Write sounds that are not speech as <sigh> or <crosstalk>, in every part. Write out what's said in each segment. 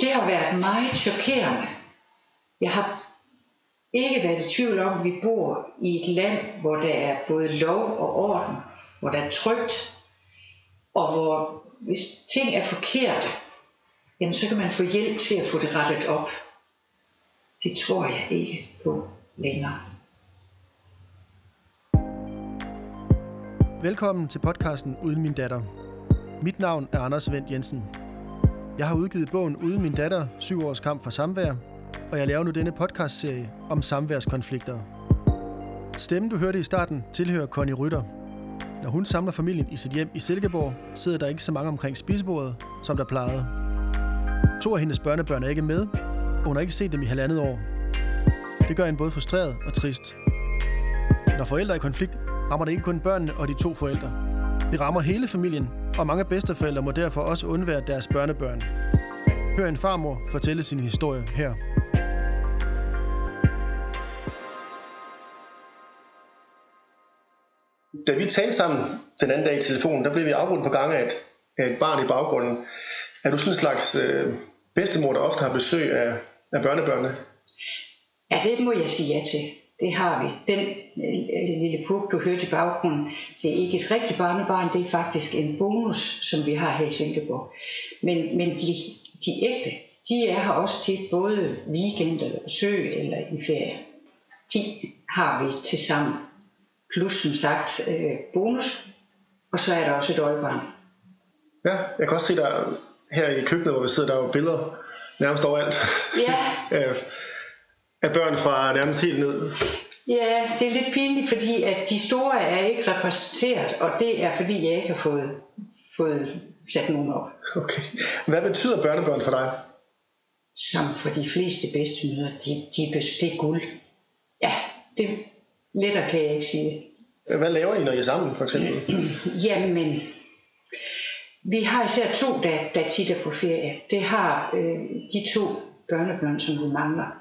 Det har været meget chokerende. Jeg har ikke været i tvivl om, at vi bor i et land, hvor der er både lov og orden, hvor der er trygt, og hvor hvis ting er forkerte, jamen så kan man få hjælp til at få det rettet op. Det tror jeg ikke på længere. Velkommen til podcasten Uden min datter. Mit navn er Anders Vendt Jensen. Jeg har udgivet bogen Uden min datter, syv års kamp for samvær, og jeg laver nu denne podcastserie om samværskonflikter. Stemmen, du hørte i starten, tilhører Connie Rytter. Når hun samler familien i sit hjem i Silkeborg, sidder der ikke så mange omkring spisebordet, som der plejede. To af hendes børnebørn er ikke med, og hun har ikke set dem i halvandet år. Det gør hende både frustreret og trist. Når forældre er i konflikt, rammer det ikke kun børnene og de to forældre. Det rammer hele familien, og mange bedsteforældre må derfor også undvære deres børnebørn. Hør en farmor fortælle sin historie her. Da vi talte sammen den anden dag i telefonen, der blev vi afbrudt på gange af et, af et barn i baggrunden. Er du sådan en slags øh, bedstemor, der ofte har besøg af, af børnebørnene? Ja, det må jeg sige ja til. Det har vi. Den øh, lille puk, du hørte i baggrunden, det er ikke et rigtigt barnebarn, det er faktisk en bonus, som vi har her i Silkeborg. Men, men de, de ægte, de er her også tit både weekend eller besøg eller i ferie. De har vi til sammen. Plus som sagt øh, bonus, og så er der også et øjebarn. Ja, jeg kan også se der her i køkkenet, hvor vi sidder, der er jo billeder nærmest overalt. Ja. <laughs> af, børn fra nærmest helt ned. Ja, det er lidt pinligt, fordi at de store er ikke repræsenteret, og det er fordi jeg ikke har fået, fået sat nogen op. Okay. Hvad betyder børnebørn for dig? Som for de fleste bedstemøder, de, de, det er guld. Ja, det lettere kan jeg ikke sige. Hvad laver I, når I er sammen, for eksempel? <clears throat> Jamen, vi har især to, der, der tit er på ferie. Det har øh, de to børnebørn, som vi mangler.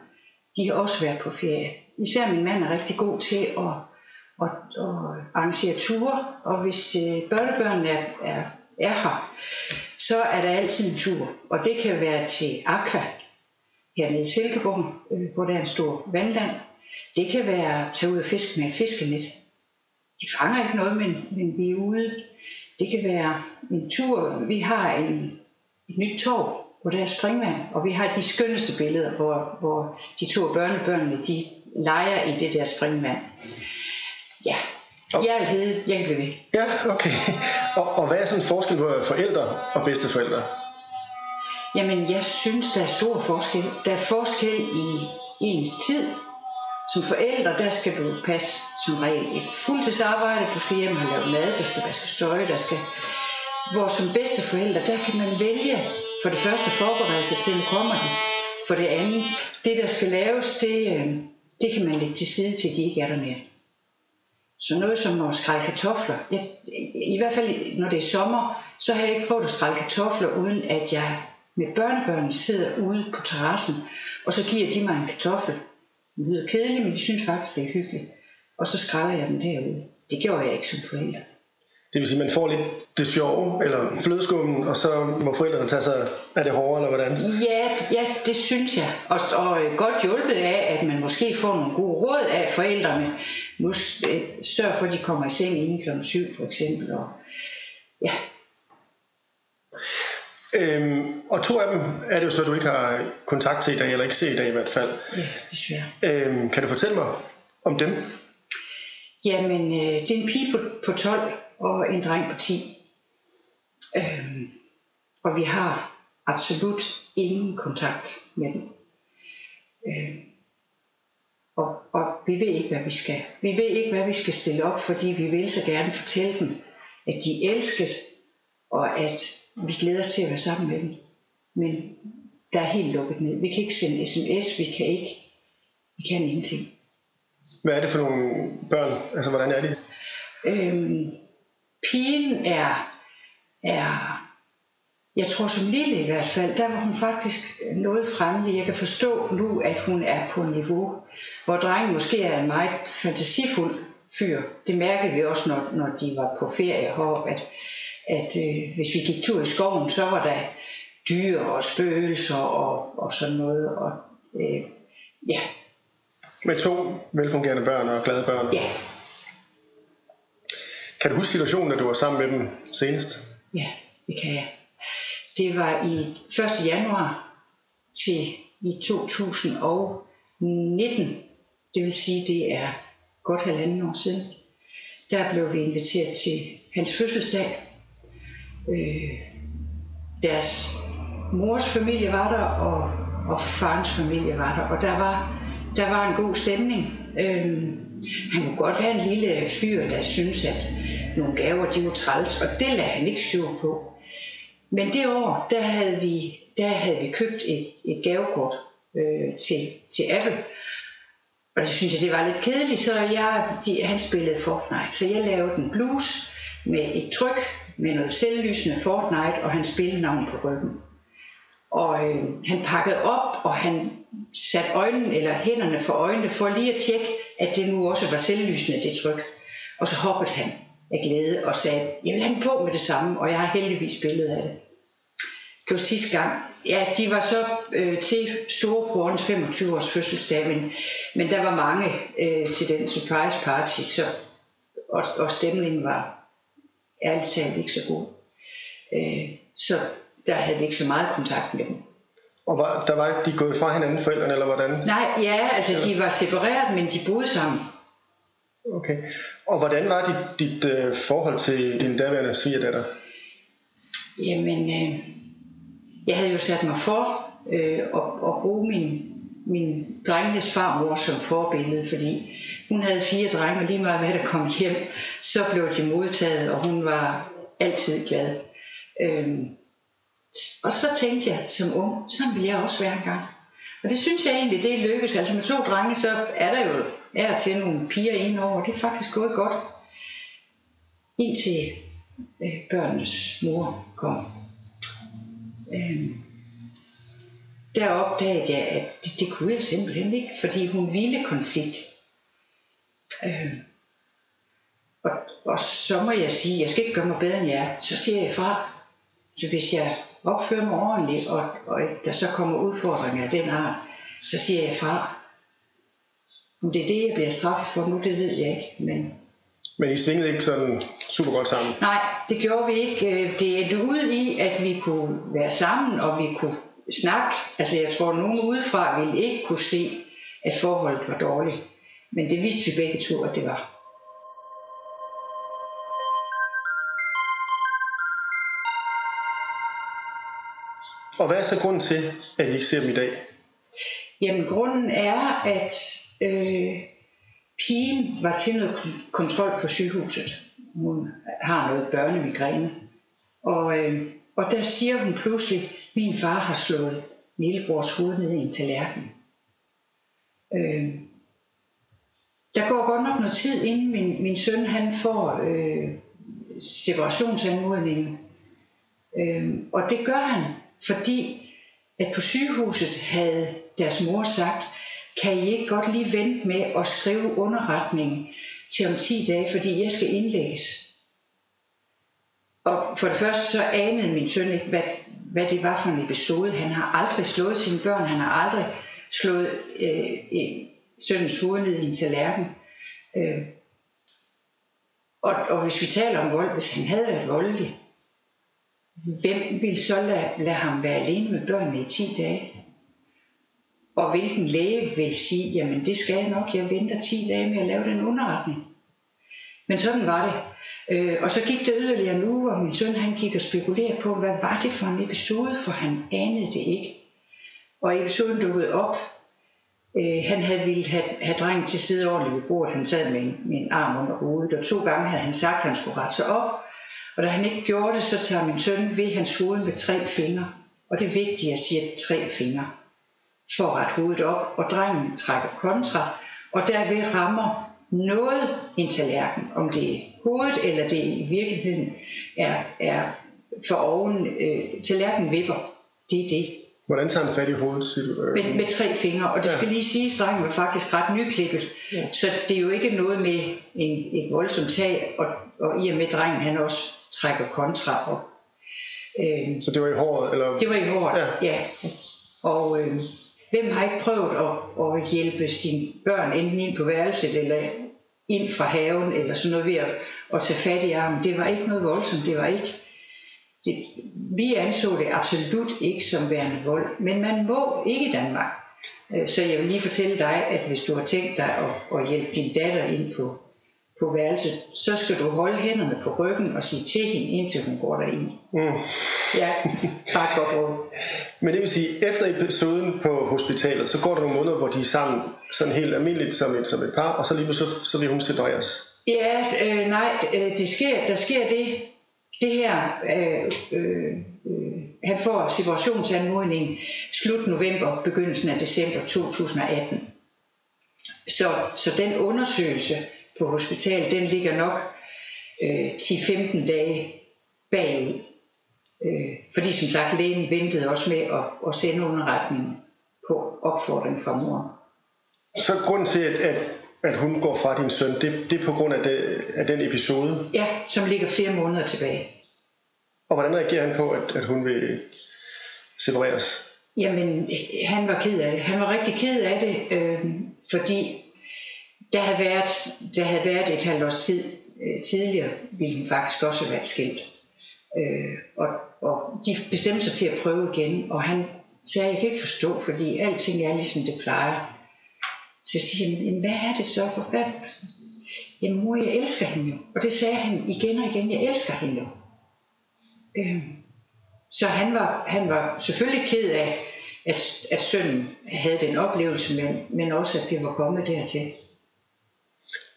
De har også været på ferie. Især min mand er rigtig god til at, at, at arrangere ture, og hvis øh, børnebørnene er, er, er her, så er der altid en tur. Og det kan være til Aqua, hernede i Silkeborg, øh, hvor der er en stor vandland. Det kan være at tage ud og fiske med et fiskenet. De fanger ikke noget, men, men vi er ude. Det kan være en tur. Vi har en, et nyt torv, hvor der er springvand, og vi har de skønneste billeder, hvor, hvor de to børnebørnene, de leger i det der springvand. Ja, jeg er hedde, jeg bliver ved. Ja, okay. Og, og hvad er sådan forskel på forældre og bedsteforældre? Jamen, jeg synes, der er stor forskel. Der er forskel i ens tid. Som forældre, der skal du passe som regel et fuldtidsarbejde. Du skal hjem og lave mad, der skal vaske støj, der skal... Hvor som bedsteforældre, der kan man vælge for det første forberedelse til, at kommer de. For det andet, det der skal laves, det, øh, det kan man lægge til side til, de ikke er der mere. Så noget som at skrælle kartofler. Jeg, I hvert fald, når det er sommer, så har jeg ikke prøvet at skrælle kartofler, uden at jeg med børnebørnene sidder ude på terrassen, og så giver de mig en kartoffel. Det lyder kedeligt, men de synes faktisk, det er hyggeligt. Og så skræller jeg dem derude. Det gjorde jeg ikke som forælder. Det vil sige, at man får lidt det sjove, eller flødeskummen, og så må forældrene tage sig af det hårde, eller hvordan? Ja, ja det synes jeg. Og, og godt hjulpet af, at man måske får nogle gode råd af forældrene. Nu øh, sørg for, at de kommer i seng inden kl. 7 for eksempel. Og, ja. Øhm, og to af dem er det jo så, at du ikke har kontakt til i dag, eller ikke set i dag i hvert fald. Ja, desværre. Øhm, kan du fortælle mig om dem? Jamen, øh, det er en pige på, på 12 og en dreng på 10. Øhm, og vi har absolut ingen kontakt med dem. Øhm, og, og vi ved ikke, hvad vi skal. Vi ved ikke, hvad vi skal stille op, fordi vi vil så gerne fortælle dem, at de er elsket, og at vi glæder os til at være sammen med dem. Men der er helt lukket ned. Vi kan ikke sende sms, vi kan ikke, vi kan ingenting. Hvad er det for nogle børn? Altså, hvordan er de? Øhm, pigen er, er, jeg tror som lille i hvert fald, der var hun faktisk noget fremmelig. Jeg kan forstå nu, at hun er på niveau, hvor drengen måske er en meget fantasifuld fyr. Det mærkede vi også, når, når de var på ferie heroppe, at, at øh, hvis vi gik tur i skoven, så var der dyr og spøgelser og, og sådan noget. Og, øh, ja. Med to velfungerende børn og glade børn? Ja. Kan du huske situationen, da du var sammen med dem senest? Ja, det kan jeg. Det var i 1. januar til i 2019. Det vil sige, det er godt halvanden år siden. Der blev vi inviteret til hans fødselsdag. Øh, deres mors familie var der, og, og farens familie var der. Og der var, der var en god stemning. Øh, han kunne godt være en lille fyr, der synes, at nogle gaver de var træls, og det lader han ikke styr på. Men det år, der havde vi, der havde vi købt et, et gavekort øh, til, til Apple. Og så synes jeg, det var lidt kedeligt, så jeg, de, han spillede Fortnite. Så jeg lavede en blues med et tryk med noget selvlysende Fortnite, og han spillede navn på ryggen. Og øh, han pakkede op, og han satte øjnene eller hænderne for øjnene for lige at tjekke, at det nu også var selvlysende, det tryk. Og så hoppede han af glæde og sagde, jeg vil have den på med det samme, og jeg har heldigvis billede af det. Det var sidste gang. Ja, de var så øh, til storebrorens 25 års fødselsdag, men, men der var mange øh, til den surprise party, så, og, og stemningen var ærligt talt ikke så god. Øh, så der havde vi ikke så meget kontakt med dem. Og var, der var de gået fra hinanden, forældrene, eller hvordan? Nej, ja, altså de var separeret, men de boede sammen. Okay. Og hvordan var dit, dit øh, forhold til din daværende svigerdatter? Jamen, øh, jeg havde jo sat mig for øh, at, at bruge min, min drengenes farmor som forbillede, fordi hun havde fire drenge, og lige meget hvad der kom hjem, så blev de modtaget, og hun var altid glad. Øh, og så tænkte jeg som ung, sådan vil jeg også være engang. Og det synes jeg egentlig, det lykkedes. Altså med to drenge, så er der jo er til nogle piger ind over. Det er faktisk gået godt. Indtil øh, børnenes mor kom. Øh, der opdagede jeg, at det, det kunne jeg simpelthen ikke, fordi hun ville konflikt. Øh, og, og så må jeg sige, jeg skal ikke gøre mig bedre end jer, så siger jeg fra. Så hvis jeg opfører mig ordentligt, og, og der så kommer udfordringer af den art, så siger jeg fra. Om det er det, jeg bliver straffet for nu, det ved jeg ikke. Men, men I svingede ikke sådan super godt sammen? Nej, det gjorde vi ikke. Øh, det endte ud i, at vi kunne være sammen, og vi kunne snakke. Altså jeg tror, at nogen udefra ville ikke kunne se, at forholdet var dårligt. Men det vidste vi begge to, at det var. Og hvad er så grunden til, at I ikke ser dem i dag? Jamen grunden er, at øh, pigen var til noget kontrol på sygehuset. Hun har noget børnemigræne. Og, øh, og der siger hun pludselig, min far har slået lillebrors hoved ned i en tallerken. Øh, der går godt nok noget tid, inden min, min søn han får øh, separationsanmodningen. Øh, og det gør han, fordi at på sygehuset havde deres mor sagt, kan I ikke godt lige vente med at skrive underretningen til om 10 dage, fordi jeg skal indlægges. Og for det første så anede min søn ikke, hvad, hvad det var for en episode. Han har aldrig slået sine børn, han har aldrig slået øh, øh, sønnens hoved ned i en tallerken. Øh, og, og hvis vi taler om vold, hvis han havde været voldelig, hvem vil så lade, lade ham være alene med børnene i 10 dage? Og hvilken læge vil sige, jamen det skal jeg nok, jeg venter 10 dage med at lave den underretning. Men sådan var det. Øh, og så gik det yderligere en uge, og min søn han gik og spekulerede på, hvad var det for en episode, for han anede det ikke. Og episoden dukkede op. Øh, han havde ville have, have drengen til side ordentligt ved bordet. Han sad med en, med en arm under hovedet, og to gange havde han sagt, at han skulle rette sig op. Og da han ikke gjorde det, så tager min søn ved hans hoved med tre fingre. Og det er vigtigt, at jeg siger tre fingre for at rette hovedet op, og drengen trækker kontra, og derved rammer noget en tallerken, om det er hovedet, eller det i virkeligheden er, er for oven, øh, tallerken vipper. Det er det. Hvordan tager han fat i hovedet, siger du? Med, med tre fingre, og det ja. skal lige sige, at var faktisk ret nyklippet, ja. så det er jo ikke noget med en, et voldsomt tag, og, og i og med drengen han også trækker kontra op. Øh, Så det var i håret? Eller? det var i hårdt, Ja. ja. ja. Og øh, hvem har ikke prøvet at, at hjælpe sine børn enten ind på værelset eller ind fra haven eller sådan noget ved at, at tage fat i armen. Det var ikke noget voldsomt, det var ikke... Det, vi anså det absolut ikke som værende vold, men man må ikke i Danmark. Øh, Så jeg vil lige fortælle dig, at hvis du har tænkt dig at, at hjælpe din datter ind på, på værelset, så skal du holde hænderne på ryggen og sige til hende, indtil hun går derind. Mm. Ja, bare et godt råd. Men det vil sige, efter episoden på hospitalet, så går der nogle måneder, hvor de er sammen sådan helt almindeligt som et, som et par, og så lige så, så vil hun separeres. Ja, øh, nej, øh, det sker, der sker det, det her, øh, øh, øh, han får separationsanmodning slut november, begyndelsen af december 2018. Så, så den undersøgelse på hospitalet, den ligger nok øh, 10-15 dage bagud. Øh, fordi som sagt, lægen ventede også med at, at sende underretningen på opfordring fra mor. Så grunden til, at, at, at hun går fra din søn, det, det er på grund af, det, af den episode. Ja, som ligger flere måneder tilbage. Og hvordan reagerer han på, at, at hun vil separeres? Jamen, han var ked af det. Han var rigtig ked af det, øh, fordi der havde, været, der havde været et halvt års tid øh, tidligere, ville hun faktisk også have været skilt. Øh, og, og de bestemte sig til at prøve igen, og han sagde, jeg kan ikke forstå, fordi alting er ligesom det plejer. Så jeg siger han, "Jamen, hvad er det så for hvad? Jamen mor, jeg elsker hende jo. Og det sagde han igen og igen, jeg elsker hende jo. Øh, så han var, han var selvfølgelig ked af, at, at sønnen havde den oplevelse, men, men også at det var kommet dertil.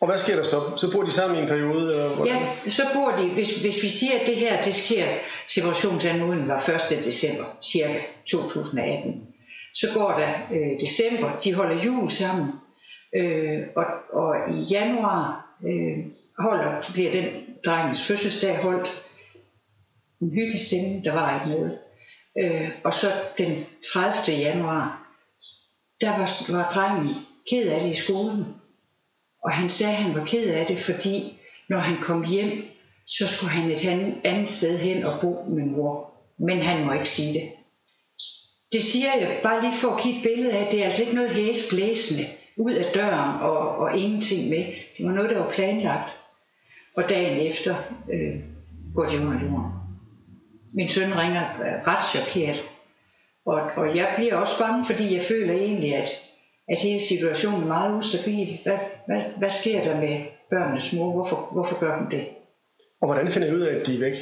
Og hvad sker der så? Så bor de sammen i en periode? Eller hvordan? Ja, så bor de, hvis, hvis vi siger, at det her, det sker, separationsanmodningen var 1. december, cirka 2018. Så går der øh, december, de holder jul sammen, øh, og, og i januar øh, holder, bliver den drengens fødselsdag holdt. En hyggelig stemning, der var ikke noget. Øh, og så den 30. januar, der var, var drengen ked af det i skolen. Og han sagde, at han var ked af det, fordi når han kom hjem, så skulle han et andet sted hen og bo med mor. Men han må ikke sige det. Det siger jeg bare lige for at give et billede af, at det er altså ikke noget hæsblæsende ud af døren og, og ingenting med. Det var noget, der var planlagt. Og dagen efter øh, går de under jorden. Min søn ringer øh, ret chokeret. Og, og jeg bliver også bange, fordi jeg føler egentlig, at, at hele situationen er meget ustabil. Hvad, hvad, hvad sker der med børnenes mor? Hvorfor, hvorfor gør hun det? Og hvordan finder I ud af, at de er væk?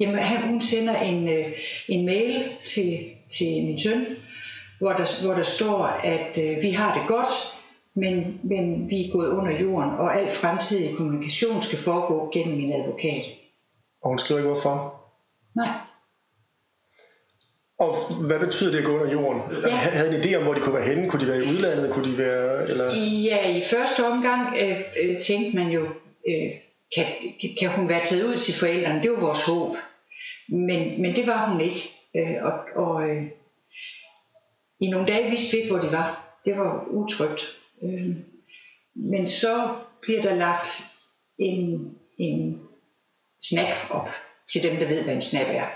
Jamen, han, hun sender en, øh, en mail til, til min søn, hvor der, hvor der står, at øh, vi har det godt, men, men vi er gået under jorden, og al fremtidig kommunikation skal foregå gennem min advokat. Og hun skriver ikke hvorfor. Nej, Og hvad betyder det at gå under jorden? Ja. Havde en idé om, hvor de kunne være henne? Kunne de være i udlandet? Kunne de være... Eller... Ja, i første omgang øh, øh, tænkte man jo, øh, kan, kan hun være taget ud til forældrene? Det var vores håb. Men, men det var hun ikke. Øh, og og øh, i nogle dage vidste vi ikke, hvor de var. Det var utrygt. Øh, men så bliver der lagt en, en snap op til dem, der ved, hvad en snap er.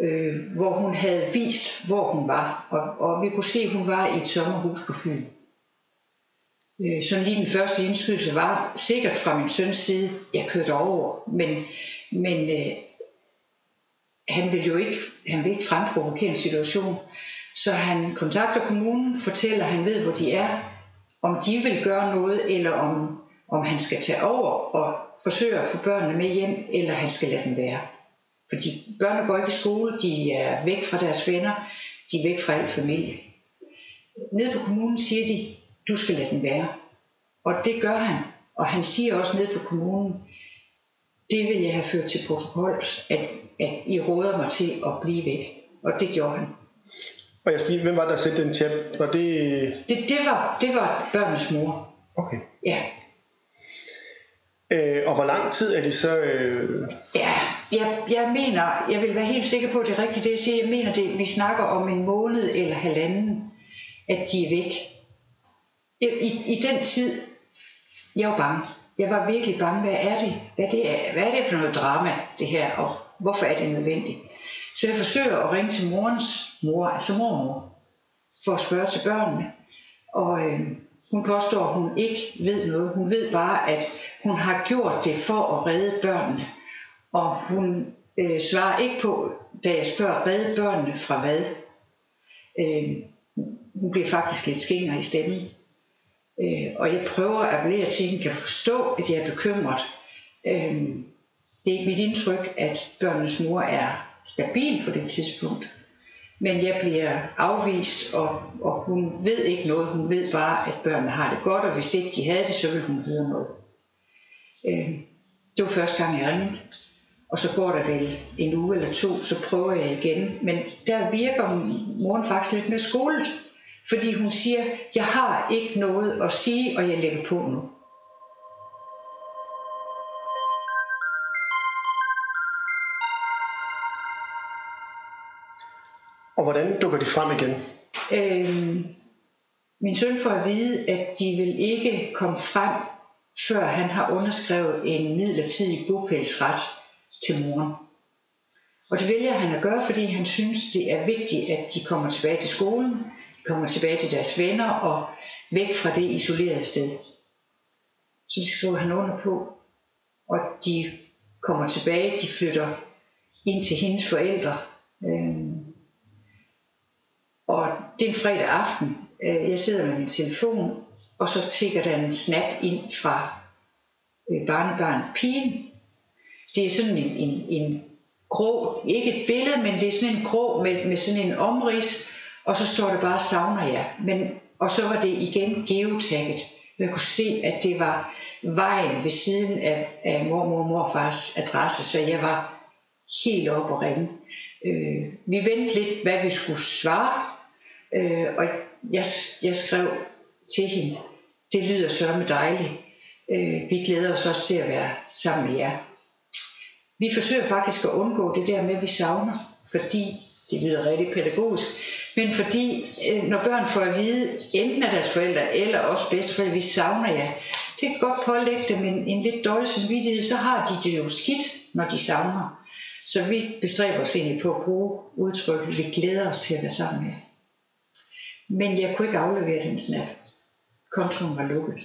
Øh, hvor hun havde vist, hvor hun var. Og, og vi kunne se, at hun var i et sommerhus på Fyn. Øh, sådan lige den første indskydelse var sikkert fra min søns side, jeg kørte over, men, men øh, han ville jo ikke, han ville ikke fremprovokere en situation, så han kontakter kommunen, fortæller, at han ved, hvor de er, om de vil gøre noget, eller om, om han skal tage over og forsøge at få børnene med hjem, eller han skal lade dem være. Fordi børnene går ikke i skole, de er væk fra deres venner, de er væk fra al familie. Nede på kommunen siger de, du skal lade den være. Og det gør han. Og han siger også ned på kommunen, det vil jeg have ført til protokol, at, at I råder mig til at blive væk. Og det gjorde han. Og jeg lige, hvem var der, der sendte den chat? Var det... Det, det, var, det var børnenes mor. Okay. Ja, Øh, og hvor lang tid er de så... Øh... ja jeg, jeg mener, jeg vil være helt sikker på, at det er rigtigt det, jeg siger. Jeg mener, det, vi snakker om en måned eller halvanden, at de er væk. I, i, i den tid, jeg var bange. Jeg var virkelig bange. Hvad er det? Hvad er det, hvad er det for noget drama, det her? Og hvorfor er det nødvendigt? Så jeg forsøger at ringe til morens mor, altså mormor, for at spørge til børnene. Og øh, hun påstår, at hun ikke ved noget. Hun ved bare, at hun har gjort det for at redde børnene. Og hun øh, svarer ikke på, da jeg spørger, hvad børnene fra hvad? Øh, hun bliver faktisk lidt skinger i stemmen. Øh, og jeg prøver at appellere til, at hun kan forstå, at jeg er bekymret. Øh, det er ikke mit indtryk, at børnenes mor er stabil på det tidspunkt. Men jeg bliver afvist, og, og hun ved ikke noget. Hun ved bare, at børnene har det godt, og hvis ikke de havde det, så ville hun høre noget. Øh, det var første gang, jeg ringede. Og så går der vel en uge eller to, så prøver jeg igen. Men der virker moren faktisk lidt mere skolet. Fordi hun siger, jeg har ikke noget at sige, og jeg lægger på nu. Og hvordan dukker de frem igen? Øhm, min søn får at vide, at de vil ikke komme frem, før han har underskrevet en midlertidig bopælsret til moren. Og det vælger han at gøre, fordi han synes, det er vigtigt, at de kommer tilbage til skolen, de kommer tilbage til deres venner og væk fra det isolerede sted. Så det skriver han under på. Og de kommer tilbage, de flytter ind til hendes forældre. Øhm, og det er en fredag aften. Øh, jeg sidder med min telefon, og så tigger der en snap ind fra øh, barnebarn pigen. Det er sådan en, en, en grå, ikke et billede, men det er sådan en grå med, med sådan en omrids, og så står det bare savner jeg. Men, og så var det igen geotagget. Man kunne se, at det var vejen ved siden af, af mormor og morfars adresse, så jeg var helt op og ringe. Øh, vi ventede lidt, hvad vi skulle svare, øh, og jeg, jeg skrev til hende, det lyder sørme dejligt. Øh, vi glæder os også til at være sammen med jer. Vi forsøger faktisk at undgå det der med, at vi savner, fordi det lyder rigtig pædagogisk, men fordi øh, når børn får at vide, enten af deres forældre eller også bedsteforældre, vi savner jer, det kan godt pålægge dem en, en lidt dårlig samvittighed, så har de det jo skidt, når de savner. Så vi bestræber os egentlig på at bruge udtryk, vi glæder os til at være sammen med Men jeg kunne ikke aflevere den snap. Kontoen var lukket.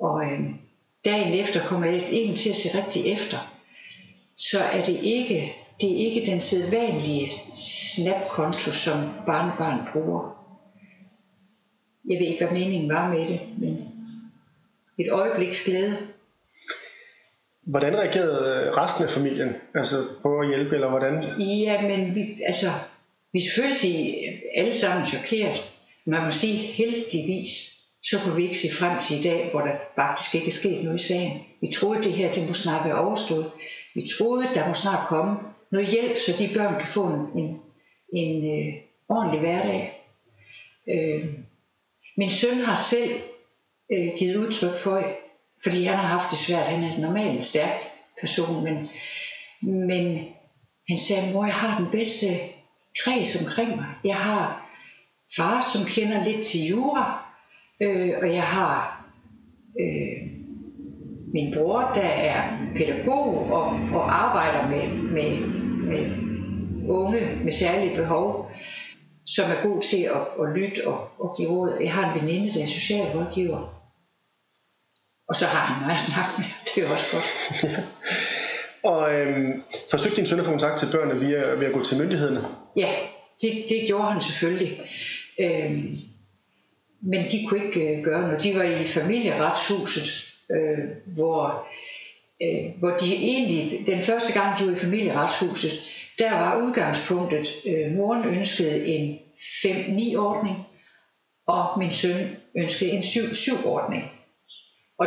Og øh, dagen efter kommer jeg egentlig til at se rigtig efter. Så er det ikke, det er ikke den sædvanlige snapkonto, som barnebarn bruger. Jeg ved ikke, hvad meningen var med det, men et øjebliks glæde. Hvordan reagerede resten af familien? Altså på at hjælpe, eller hvordan? Ja, men vi, altså, vi er selvfølgelig alle sammen chokeret. Man må sige heldigvis, så kunne vi ikke se frem til i dag, hvor der faktisk ikke er sket noget i sagen. Vi troede, det her det må snart være overstået. Vi troede, der må snart komme noget hjælp, så de børn kan få en, en, en øh, ordentlig hverdag. Øh, min søn har selv øh, givet udtryk for, fordi han har haft det svært. Han er normalt en stærk person, men, men han sagde, mor, jeg har den bedste kreds omkring mig. Jeg har far, som kender lidt til jura, øh, og jeg har øh, min bror, der er pædagog og, og arbejder med, med, med unge med særlige behov, som er god til at, at lytte og, og give råd. Jeg har en veninde, der er socialrådgiver, og så har han mig at snakke med. Det er også godt. ja. <laughs> Og øhm, forsøgte din søn at få kontakt til børnene via, ved at gå til myndighederne? Ja, det, det gjorde han selvfølgelig. Øhm, men de kunne ikke øh, gøre noget. De var i familieretshuset, øh, hvor, øh, hvor de egentlig, den første gang de var i familieretshuset, der var udgangspunktet, øh, moren ønskede en 5-9-ordning, og min søn ønskede en 7-7-ordning. Og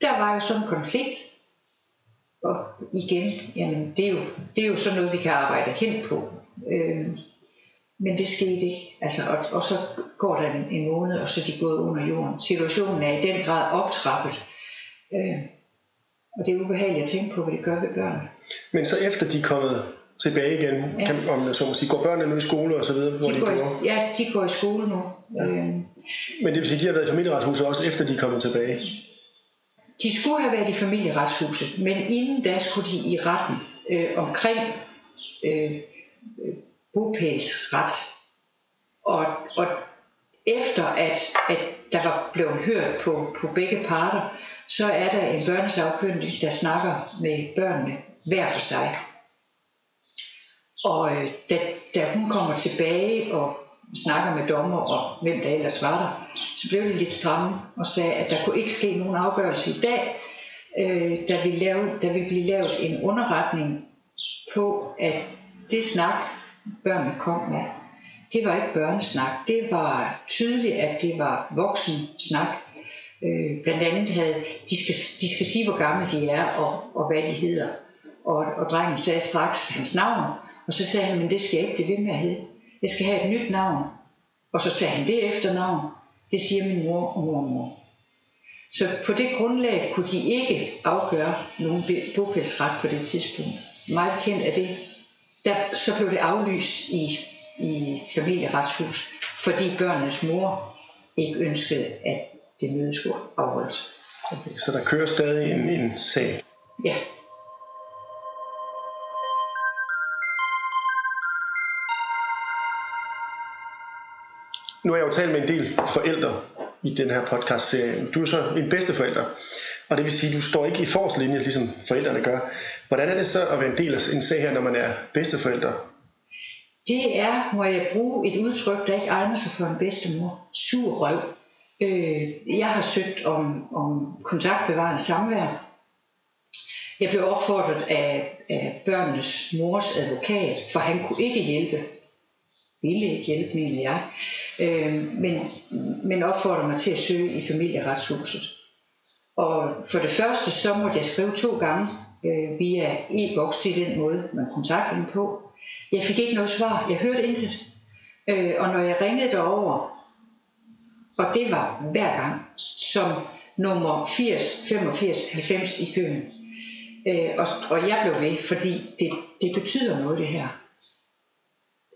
der var jo sådan en konflikt, og igen, jamen det er jo, det er jo sådan noget, vi kan arbejde hen på. Øh, men det skete ikke. Altså, og, og så går der en, en måned, og så er de gået under jorden. Situationen er i den grad optrappet. Øh, og det er ubehageligt at tænke på, hvad det gør ved børn. Men så efter de er kommet tilbage igen, ja. kan, om så må sige, går børnene nu i skole og så videre? Hvor de, de går, går? Ja, de går i skole nu. Ja. Øh, Men det vil sige, at de har været i familieretshuset også efter de er kommet tilbage? De skulle have været i familieretshuset, men inden da skulle de i retten øh, omkring øh, bopælsret. Og, og efter at, at der var blevet hørt på, på begge parter, så er der en børnesagkyndig, der snakker med børnene hver for sig. Og øh, da, da hun kommer tilbage og snakker med dommer og hvem der ellers var der, så blev det lidt stramme og sagde, at der kunne ikke ske nogen afgørelse i dag, øh, der, ville lave, der ville blive lavet en underretning på, at det snak, børnene kom med, det var ikke børnesnak. Det var tydeligt, at det var voksen snak. Øh, blandt andet havde, de skal, de skal sige, hvor gamle de er og, og hvad de hedder. Og, og drengen sagde straks hans navn, og så sagde han, men det skal jeg ikke blive ved med at hedde. Jeg skal have et nyt navn. Og så sagde han det efternavn. Det siger min mor og mormor. Så på det grundlag kunne de ikke afgøre nogen bopælsret på det tidspunkt. Meget kendt er det. Der, så blev det aflyst i, i familieretshus, fordi børnenes mor ikke ønskede, at det møde skulle afholdes. Okay, så der kører stadig en, en sag? Ja. Nu har jeg jo talt med en del forældre i den her podcast-serie. Du er så en bedsteforælder, og det vil sige, at du står ikke i forslinje, ligesom forældrene gør. Hvordan er det så at være en del af en sag her, når man er bedsteforældre? Det er, må jeg bruge et udtryk, der ikke egner sig for en bedstemor. Sur røv. Øh, jeg har søgt om, om kontaktbevarende samvær. Jeg blev opfordret af, af børnenes mors advokat, for han kunne ikke hjælpe. Ville ikke hjælpe, mener jeg. Øh, men, men opfordrede mig til at søge i familieretshuset. Og for det første, så måtte jeg skrive to gange øh, via e-boks. Det er den måde, man kontakter dem på. Jeg fik ikke noget svar. Jeg hørte intet. Øh, og når jeg ringede derover, og det var hver gang, som nummer 80, 85, 90 i køen. Øh, og, og jeg blev ved, fordi det, det betyder noget det her.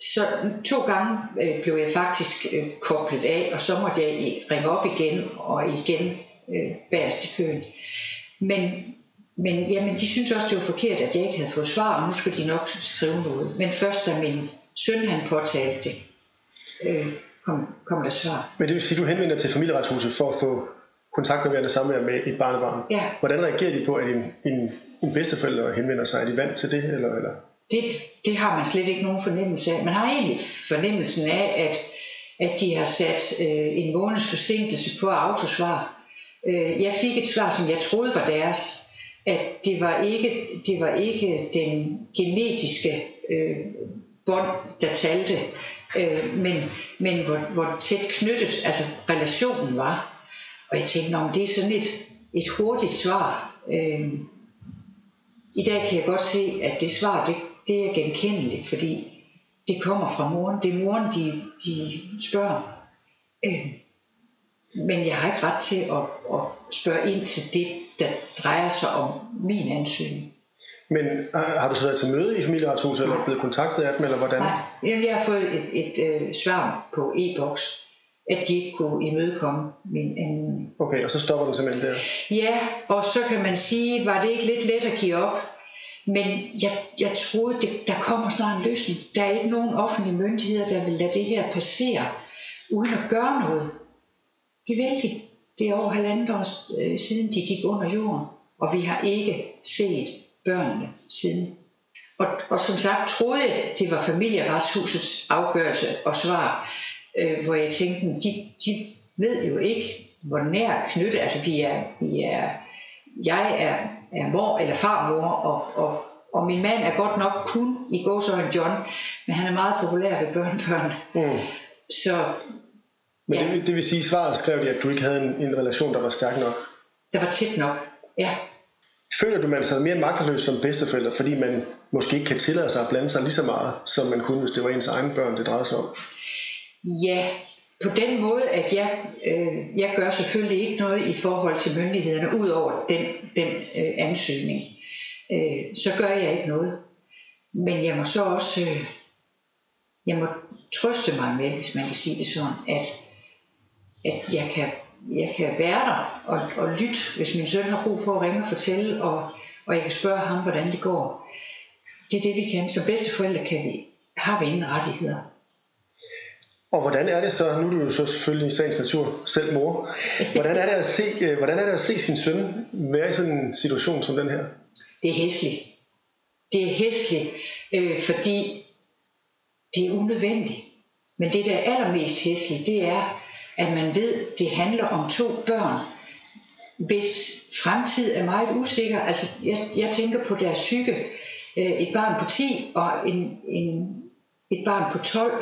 Så to gange øh, blev jeg faktisk øh, koblet af, og så måtte jeg ringe op igen og igen øh, bagerst i køen. Men, men jamen, de synes også, det var forkert, at jeg ikke havde fået svar, og nu skulle de nok skrive noget. Men først da min søn han påtalte det, øh, kom, kom der svar. Men det vil sige, at du henvender til familieretshuset for at få kontakt med det samme med et barnebarn. Ja. Hvordan reagerer de på, at en, en, en bedsteforælder henvender sig? Er de vant til det? Eller, eller? Det, det har man slet ikke nogen fornemmelse af. Man har egentlig fornemmelsen af, at, at de har sat øh, en måneds forsinkelse på autosvar. Øh, jeg fik et svar, som jeg troede var deres, at det var ikke, det var ikke den genetiske øh, bånd, der talte, øh, men, men hvor, hvor tæt knyttet altså relationen var. Og jeg tænkte, det er sådan et, et hurtigt svar. Øh, I dag kan jeg godt se, at det svar, det, det er genkendeligt, fordi det kommer fra moren. Det er moren, de, de spørger. Øh, men jeg har ikke ret til at, at spørge ind til det, der drejer sig om min ansøgning. Men har du så været til møde i familieretshuset, eller blevet kontaktet af dem, eller hvordan? Nej, jeg har fået et, et, et uh, svar på e-boks, at de ikke kunne imødekomme min anmodning. Okay, og så stopper den simpelthen der? Ja, og så kan man sige, var det ikke lidt let at give op? Men jeg, jeg troede, det, der kommer snart en løsning. Der er ikke nogen offentlige myndigheder, der vil lade det her passere, uden at gøre noget. Det vil de. Det er over halvandet år øh, siden, de gik under jorden, og vi har ikke set børnene siden. Og, og som sagt troede jeg, det var familieretshusets afgørelse og svar, øh, hvor jeg tænkte, de, de ved jo ikke, hvor nær knyttet, altså vi er, vi er jeg er, er mor eller farmor, og, og, og min mand er godt nok kun i gåsøjne John, men han er meget populær ved børnebørn. Mm. Så, men ja. det, det vil sige, at svaret skrev de, at du ikke havde en, en relation, der var stærk nok? Der var tæt nok, ja. Føler du, man sig mere magtesløs som bedsteforælder, fordi man måske ikke kan tillade sig at blande sig lige så meget, som man kunne, hvis det var ens egen børn, det drejede sig om? Ja, på den måde, at jeg, øh, jeg gør selvfølgelig ikke noget i forhold til myndighederne, ud over den, den øh, ansøgning. Øh, så gør jeg ikke noget. Men jeg må så også, øh, jeg må trøste mig med, hvis man kan sige det sådan, at, at jeg, kan, jeg kan være der og, og lytte, hvis min søn har brug for at ringe og fortælle, og, og jeg kan spørge ham, hvordan det går. Det er det, vi kan. Som bedsteforældre kan vi, har vi ingen rettigheder. Og hvordan er det så, nu er du jo så selvfølgelig i sagens natur selv mor, hvordan er det at se, øh, hvordan er det at se sin søn være i sådan en situation som den her? Det er hæsligt. Det er hæsligt, øh, fordi det er unødvendigt. Men det, der er allermest hæsligt, det er, at man ved, det handler om to børn, hvis fremtid er meget usikker. Altså, jeg, jeg tænker på deres psyke. Øh, et barn på 10 og en, en, et barn på 12,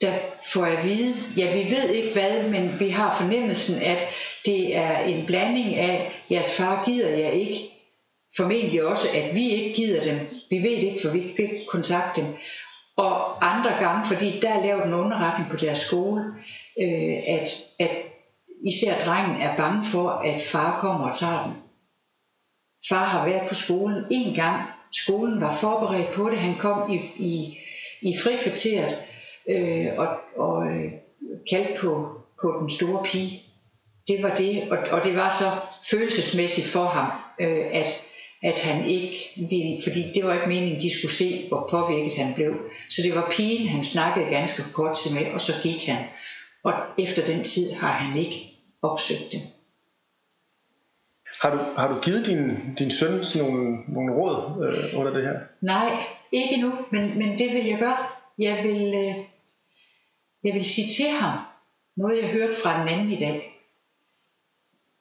der får at vide, ja, vi ved ikke hvad, men vi har fornemmelsen, at det er en blanding af, jeres far gider jeg ikke, formentlig også, at vi ikke gider dem. Vi ved det ikke, for vi kan ikke kontakte dem. Og andre gange, fordi der er lavet en underretning på deres skole, øh, at, at især drengen er bange for, at far kommer og tager dem. Far har været på skolen en gang. Skolen var forberedt på det. Han kom i, i, i frikvarteret øh, og, og øh, kaldte på, på den store pige. Det var det, og, og det var så følelsesmæssigt for ham, øh, at, at han ikke ville, fordi det var ikke meningen, de skulle se, hvor påvirket han blev. Så det var pigen, han snakkede ganske kort til med, og så gik han. Og efter den tid har han ikke opsøgt dem. Har du, har du givet din, din søn sådan nogle, nogle råd øh, under det her? Nej, ikke nu, men, men det vil jeg gøre. Jeg vil, øh, jeg vil sige til ham, noget jeg hørte fra en anden i dag,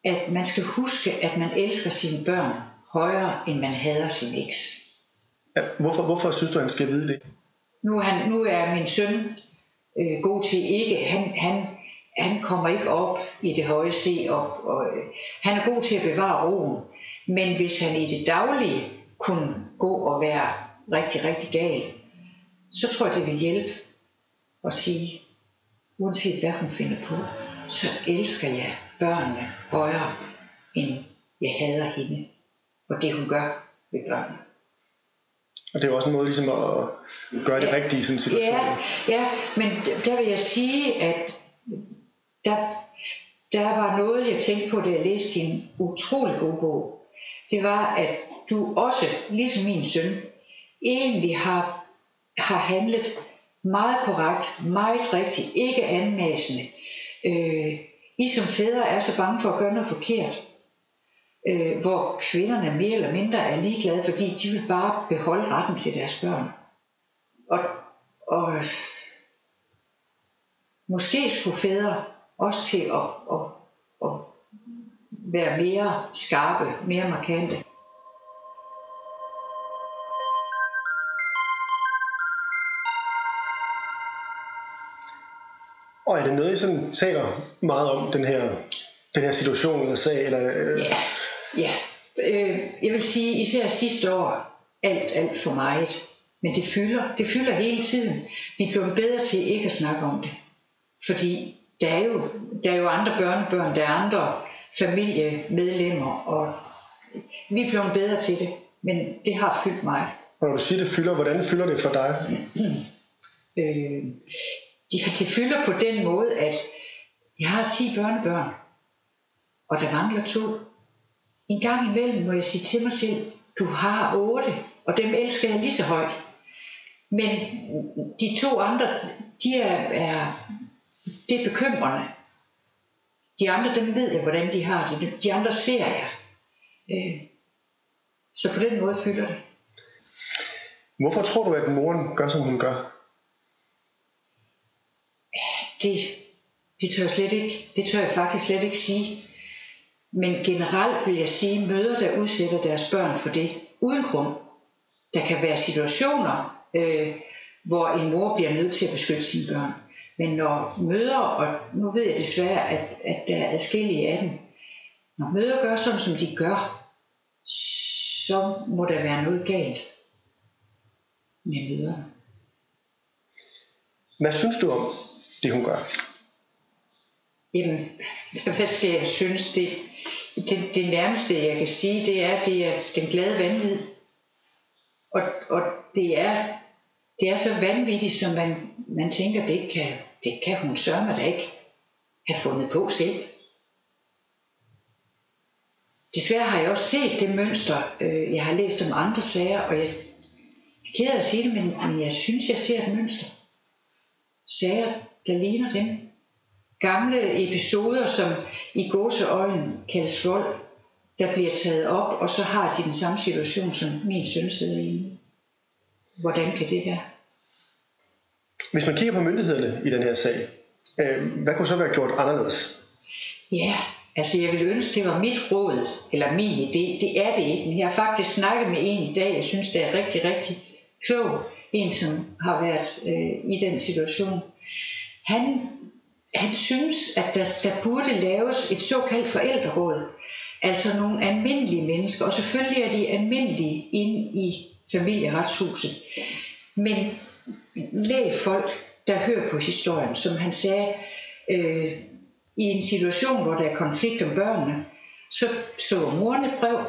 at man skal huske, at man elsker sine børn højere, end man hader sin eks. Ja, hvorfor, hvorfor synes du, han skal vide det? Nu er, han, nu er min søn øh, god til ikke, han, han, han kommer ikke op i det høje se, og, og øh, han er god til at bevare roen. Men hvis han i det daglige kunne gå og være rigtig, rigtig gal, så tror jeg, det vil hjælpe at sige, uanset hvad hun finder på, så elsker jeg børnene højere, end jeg hader hende, og det hun gør ved børnene. Og det er jo også en måde ligesom at gøre det Ja. rigtige i sådan en situation. Ja, ja, men der vil jeg sige, at der, der var noget, jeg tænkte på, da jeg læste din utrolig gode bog. Det var, at du også, ligesom min søn, egentlig har, har handlet meget korrekt, meget rigtigt, ikke anmassende. Øh, I som fædre er så bange for at gøre noget forkert. Øh, hvor kvinderne mere eller mindre er ligeglade, fordi de vil bare beholde retten til deres børn. Og, og måske skulle fædre også til at, at, at være mere skarpe, mere markante. Og er det noget, I sådan taler meget om, den her, den her situation eller sag? Eller, øh, Ja, ja. Øh, jeg vil sige, især sidste år, alt, alt for meget. Men det fylder, det fylder hele tiden. Vi bliver bedre til ikke at snakke om det. Fordi der er jo, der er jo andre børnebørn, der er andre familiemedlemmer, og vi er blevet bedre til det. Men det har fyldt mig. Og når du siger, det fylder, hvordan fylder det for dig? <clears throat> Øh, de, det fylder på den måde, at jeg har 10 børnebørn, og der mangler to. En gang imellem må jeg sige til mig selv, du har otte, og dem elsker jeg lige så højt. Men de to andre, de er, er det er bekymrende. De andre, dem ved jeg, hvordan de har det. De andre ser jeg. Øh, så på den måde fylder det. Hvorfor tror du, at moren gør, som hun gør? Det, det tør jeg slet ikke. Det tør jeg faktisk slet ikke sige. Men generelt vil jeg sige, møder, der udsætter deres børn for det, uden grund. Der kan være situationer, øh, hvor en mor bliver nødt til at beskytte sine børn. Men når møder, og nu ved jeg desværre, at, at der er adskillige af dem, når møder gør sådan, som de gør, så må der være noget galt med møderne. Hvad synes du om det, hun gør? Jamen, hvad skal jeg synes? Det, det, det nærmeste, jeg kan sige, det er, det er den glade vanvid. Og, og det, er, det er så vanvittigt, som man, man tænker, det kan, det kan hun sørme da ikke have fundet på selv. Desværre har jeg også set det mønster. Øh, Jeg har læst om andre sager, og jeg, ked af at sige det, men, men jeg synes, jeg ser et mønster. Sager, der ligner dem. Gamle episoder, som i gåseøjen kaldes vold, der bliver taget op, og så har de den samme situation, som min søn sidder i. Hvordan kan det være? Hvis man kigger på myndighederne i den her sag, øh, hvad kunne så være gjort anderledes? Ja, altså jeg ville ønske, det var mit råd, eller min idé. Det er det ikke, men jeg har faktisk snakket med en i dag, jeg synes, det er rigtig, rigtig klog. En, som har været øh, i den situation. Han, han synes, at der, der burde laves et såkaldt forældreråd. Altså nogle almindelige mennesker, og selvfølgelig er de almindelige inde i familieretshuset. Men læg folk, der hører på historien, som han sagde, øh, i en situation, hvor der er konflikt om børnene, så skriver moren et brev,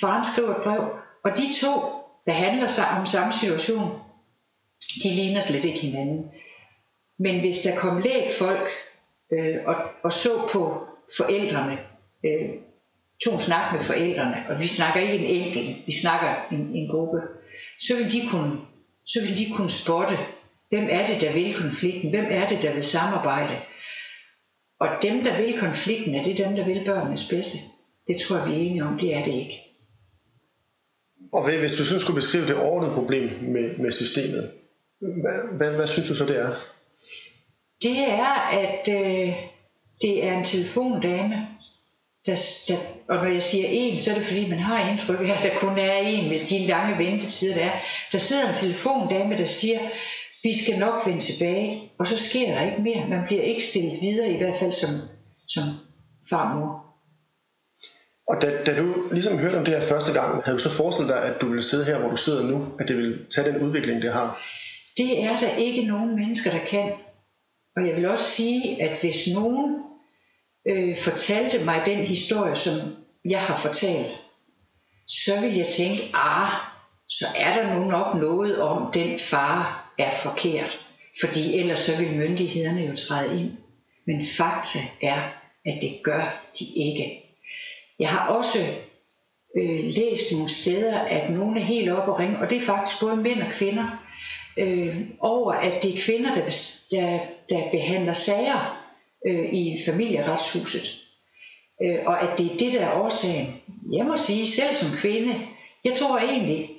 faren skriver et brev, og de to, der handler sig om samme situation, de ligner slet ikke hinanden. Men hvis der kom læg folk øh, og, og så på forældrene, øh, tog en snak med forældrene, og vi snakker ikke en enkelt, vi snakker en, en gruppe, så vil de kunne, så vil de kunne spotte, hvem er det, der vil konflikten, hvem er det, der vil samarbejde. Og dem, der vil konflikten, er det dem, der vil børnenes bedste. Det tror jeg, vi er enige om, det er det ikke. Og hvis du synes, skulle beskrive det overordnede problem med, med systemet, hvad, hvad, hvad synes du så, det er? Det er, at øh, det er en telefondame, der, der, og når jeg siger en, så er det fordi, man har indtryk af, at der kun er en med de lange ventetider, der er. Der sidder en telefondame, der siger, vi skal nok vende tilbage, og så sker der ikke mere. Man bliver ikke stillet videre, i hvert fald som, som farmor. Og da, da du ligesom hørte om det her første gang, havde du så forestillet dig, at du ville sidde her, hvor du sidder nu, at det ville tage den udvikling, det har? Det er der ikke nogen mennesker, der kan. Og jeg vil også sige, at hvis nogen øh, fortalte mig den historie, som jeg har fortalt, så vil jeg tænke, ah, så er der nu nok noget om, den far er forkert. Fordi ellers så vil myndighederne jo træde ind. Men fakta er, at det gør de ikke. Jeg har også øh, læst nogle steder, at nogen er helt oppe og ringe, og det er faktisk både mænd og kvinder, øh, over at det er kvinder, der, der, der behandler sager øh, i familieretshuset. Øh, og at det er det, der er årsagen. Jeg må sige, selv som kvinde, jeg tror egentlig,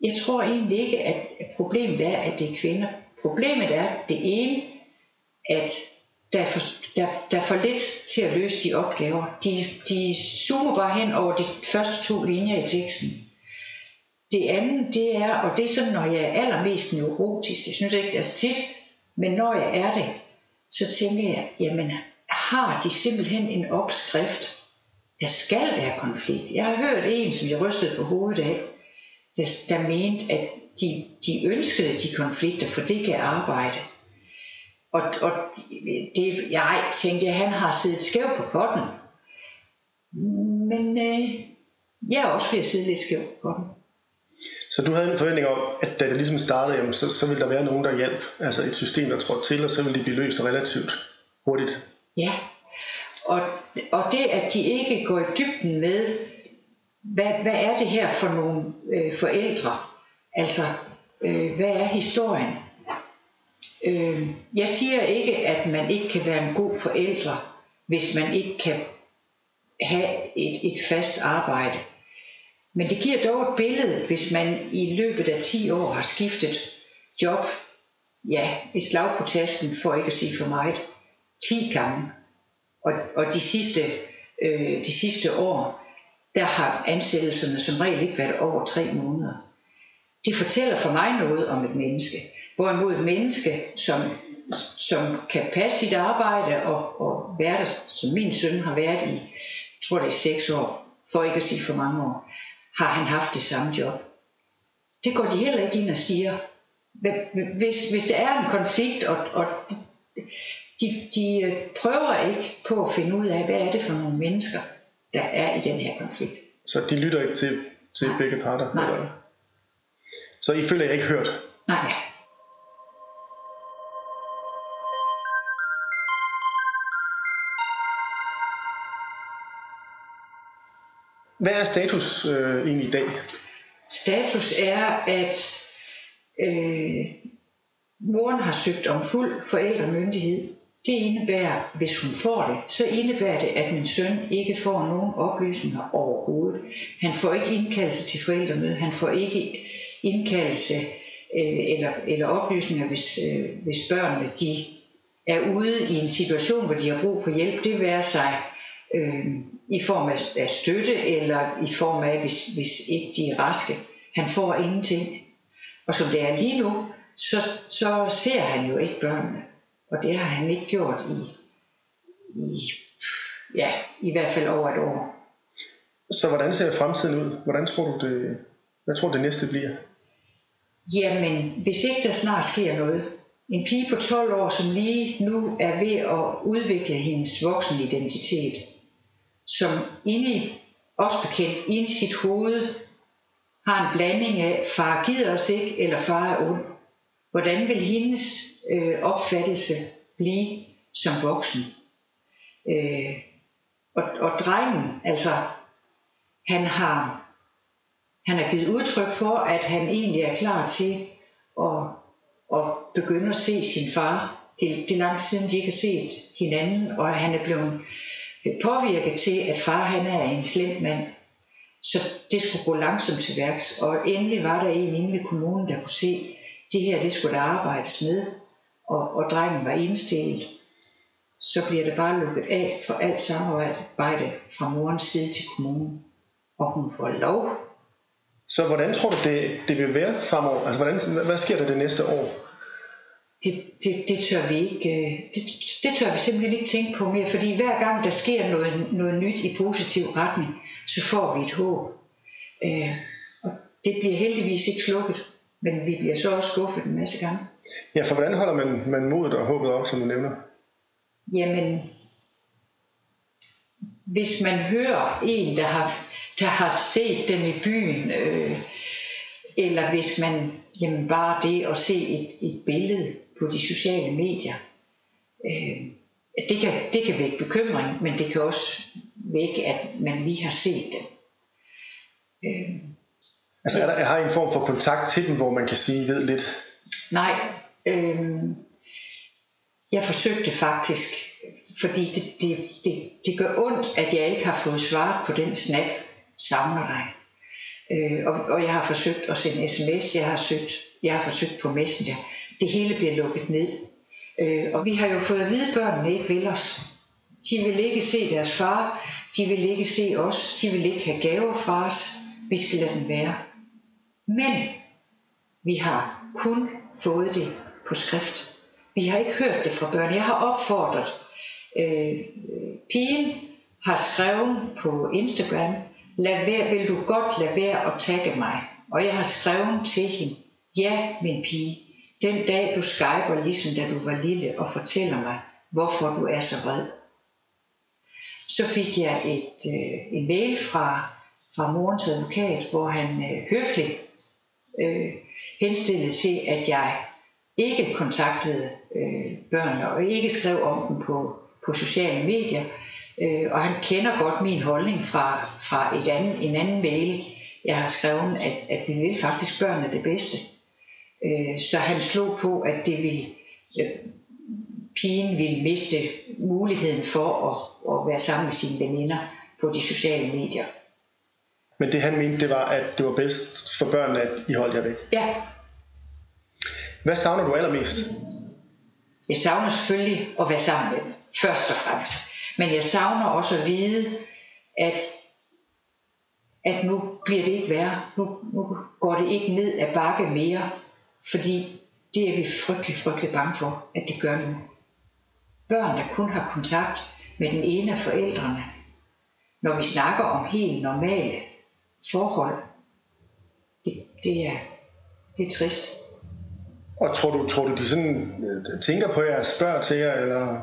jeg tror egentlig ikke, at problemet er, at det er kvinder. Problemet er det ene, at der er, for, der, der er for lidt til at løse de opgaver. De, de zoomer bare hen over de første to linjer i teksten. Det andet, det er, og det er sådan, når jeg er allermest neurotisk, jeg synes ikke, det er tit, men når jeg er det, så tænker jeg, jamen har de simpelthen en opskrift, der skal være konflikt. Jeg har hørt en, som jeg rystede på hovedet af, der, der mente, at de, de ønskede de konflikter, for det kan arbejde. Og, og det, jeg tænkte, at han har siddet skævt på potten. Men øh, jeg er også ved at sidde lidt skævt på potten. Så du havde en forventning om, at da det ligesom startede, jamen, så, så ville der være nogen, der hjalp, altså et system, der trådte til, og så ville det blive løst relativt hurtigt. Ja, og, og det, at de ikke går i dybden med, hvad, hvad er det her for nogle øh, forældre? Altså, øh, hvad er historien? Øh, jeg siger ikke, at man ikke kan være en god forældre, hvis man ikke kan have et, et fast arbejde. Men det giver dog et billede, hvis man i løbet af 10 år har skiftet job, ja, et slag på tasken, for ikke at sige for meget, 10 gange. Og, og de, sidste, øh, de sidste år, der har ansættelserne som regel ikke været over tre måneder. Det fortæller for mig noget om et menneske. Hvorimod et menneske, som, som kan passe sit arbejde og, og være der, som min søn har været i, tror det er seks år, for ikke at sige for mange år, har han haft det samme job. Det går de heller ikke ind og siger. Hvis, hvis der er en konflikt, og, og de, de øh, prøver ikke på at finde ud af, hvad er det for nogle mennesker, der er i den her konflikt. Så de lytter ikke til, til Nej. begge parter? Nej. Eller? Så I føler jer ikke hørt? Nej. Hvad er status øh, egentlig i dag? Status er, at Øh, moren har søgt om fuld forældremyndighed. Det indebærer, hvis hun får det, så indebærer det, at min søn ikke får nogen oplysninger overhovedet. Han får ikke indkaldelse til forældremøde, han får ikke indkaldelse øh, eller, eller oplysninger, hvis, øh, hvis børnene de er ude i en situation, hvor de har brug for hjælp. Det være sig øh, i form af, af støtte, eller i form af, hvis, hvis ikke de er raske. Han får ingenting. Og som det er lige nu, så, så ser han jo ikke børnene. Og det har han ikke gjort i, i, ja, i hvert fald over et år. Så hvordan ser fremtiden ud? Hvordan tror du det, hvad tror du det næste bliver? Jamen, hvis ikke der snart sker noget. En pige på 12 år, som lige nu er ved at udvikle hendes voksenidentitet, som inde i, også bekendt, inde i sit hoved, har en blanding af, far gider os ikke, eller far er ond. Hvordan vil hendes øh, opfattelse blive som voksen? Øh, og, og drengen, altså, han har, han har givet udtryk for, at han egentlig er klar til at, at begynde at se sin far. Det, det er langt siden, de ikke har set hinanden, og han er blevet påvirke til, at far han er en slem mand. Så det skulle gå langsomt til værks. Og endelig var der en inde ved kommunen, der kunne se, det her det skulle der arbejdes med, og, og drengen var indstillet, så bliver det bare lukket af for alt samarbejde fra morens side til kommunen, og hun får lov. Så hvordan tror du, det, det vil være fremover? Altså, hvordan, hvad sker der det næste år? Det, det, det, tør vi ikke, øh, det, det tør vi simpelthen ikke tænke på mere, fordi hver gang der sker noget, noget nyt i positiv retning, så får vi et håb. Øh, og det bliver heldigvis ikke slukket. Men vi bliver så også skuffet en masse gange. Ja, for hvordan holder man, man modet og håbet op, som du nævner? Jamen, hvis man hører en, der har, der har set dem i byen, øh, eller hvis man jamen bare det at se et, et billede på de sociale medier, øh, det, kan, det kan vække bekymring, men det kan også vække, at man lige har set dem. Øh, Altså er der, har I en form for kontakt til dem, hvor man kan sige, ved lidt? Nej, øh, jeg forsøgte faktisk, fordi det, det, det, det gør ondt, at jeg ikke har fået svaret på den snap, savner dig. Øh, og, og jeg har forsøgt at sende sms, jeg har, søgt, jeg har forsøgt på Messenger. Det hele bliver lukket ned. Øh, og vi har jo fået at vide, at børnene ikke vil os. De vil ikke se deres far, de vil ikke se os, de vil ikke have gaver fra os. Vi skal lade dem være. Men vi har kun fået det på skrift. Vi har ikke hørt det fra børn. Jeg har opfordret. Øh, pigen har skrevet på Instagram, lad være, vil du godt lade være at tagge mig? Og jeg har skrevet til hende, ja min pige, den dag du skyper ligesom da du var lille og fortæller mig, hvorfor du er så vred. Så fik jeg et, øh, en mail fra, fra morens advokat, hvor han øh, høfligt øh, henstillede til, at jeg ikke kontaktede øh, børnene og ikke skrev om dem på, på sociale medier. Øh, og han kender godt min holdning fra, fra et anden, en anden mail, jeg har skrevet, at, at vi vil faktisk børnene det bedste. Øh, så han slog på, at det ville, øh, pigen ville miste muligheden for at, at være sammen med sine veninder på de sociale medier. Men det han mente, det var, at det var bedst for børnene, at I holdt jer væk. Ja. Hvad savner du allermest? Jeg savner selvfølgelig at være sammen med dem, først og fremmest. Men jeg savner også at vide, at, at nu bliver det ikke værre. Nu, nu går det ikke ned ad bakke mere, fordi det er vi frygtelig, frygtelig bange for, at det gør nu. Børn, der kun har kontakt med den ene af forældrene, når vi snakker om helt normale forhold, det, det, er, det er trist. Og tror du, tror du, de sådan øh, tænker på jer, spørger til jer, eller?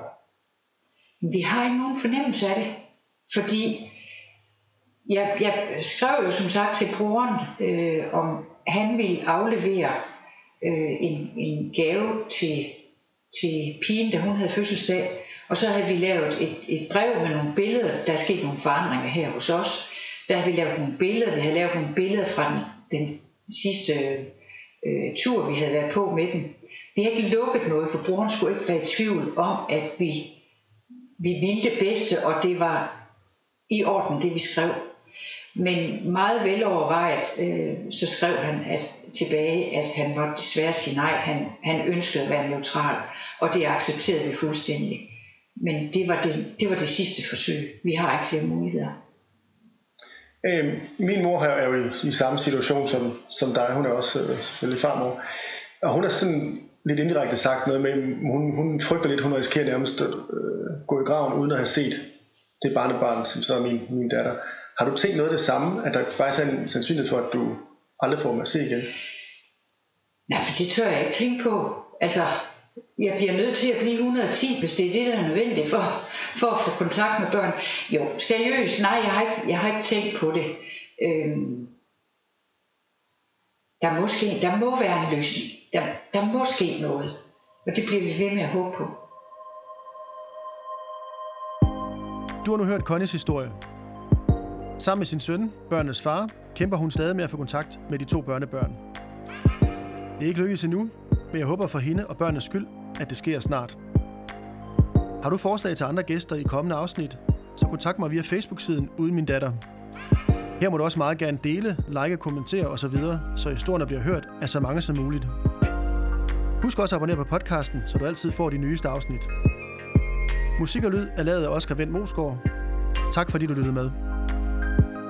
Vi har ikke nogen fornemmelse af det, fordi jeg, jeg skrev jo som sagt til broren, øh, om han ville aflevere øh, en, en gave til, til pigen, da hun havde fødselsdag. Og så havde vi lavet et, et brev med nogle billeder. Der er sket nogle forandringer her hos os der havde vi lavet nogle billeder. Vi havde lavet nogle billeder fra den, den sidste øh, tur, vi havde været på med den. Vi havde ikke lukket noget, for brugeren skulle ikke være i tvivl om, at vi, vi ville det bedste, og det var i orden, det vi skrev. Men meget velovervejet, øh, så skrev han at, tilbage, at han var desværre sige nej. Han, han ønskede at være neutral, og det accepterede vi fuldstændig. Men det var det, det var det sidste forsøg. Vi har ikke flere muligheder. Øh, min mor her er jo i, i samme situation som, som dig. Hun er også øh, selvfølgelig farmor. Og hun har sådan lidt indirekte sagt noget med, hun, hun frygter lidt, hun risikerer nærmest at øh, gå i graven uden at have set det barnebarn, som så er min, min datter. Har du tænkt noget af det samme, at der faktisk er en sandsynlighed for, at du aldrig får dem at se igen? Nej, for det tør jeg ikke tænke på. Altså, jeg bliver nødt til at blive 110, hvis det er det, der er nødvendigt for, for at få kontakt med børn. Jo, seriøst, nej, jeg har ikke, jeg har ikke tænkt på det. Øhm, der, måske, der må være en løsning. Der, der må ske noget. Og det bliver vi ved med at håbe på. Du har nu hørt Connys historie. Sammen med sin søn, børnenes far, kæmper hun stadig med at få kontakt med de to børnebørn. Det er ikke lykkedes endnu, men jeg håber for hende og børnenes skyld, at det sker snart. Har du forslag til andre gæster i kommende afsnit, så kontakt mig via Facebook-siden Uden Min Datter. Her må du også meget gerne dele, like, kommentere osv., så historierne bliver hørt af så mange som muligt. Husk også at abonnere på podcasten, så du altid får de nyeste afsnit. Musik og lyd er lavet af Oscar Vendt Mosgaard. Tak fordi du lyttede med. you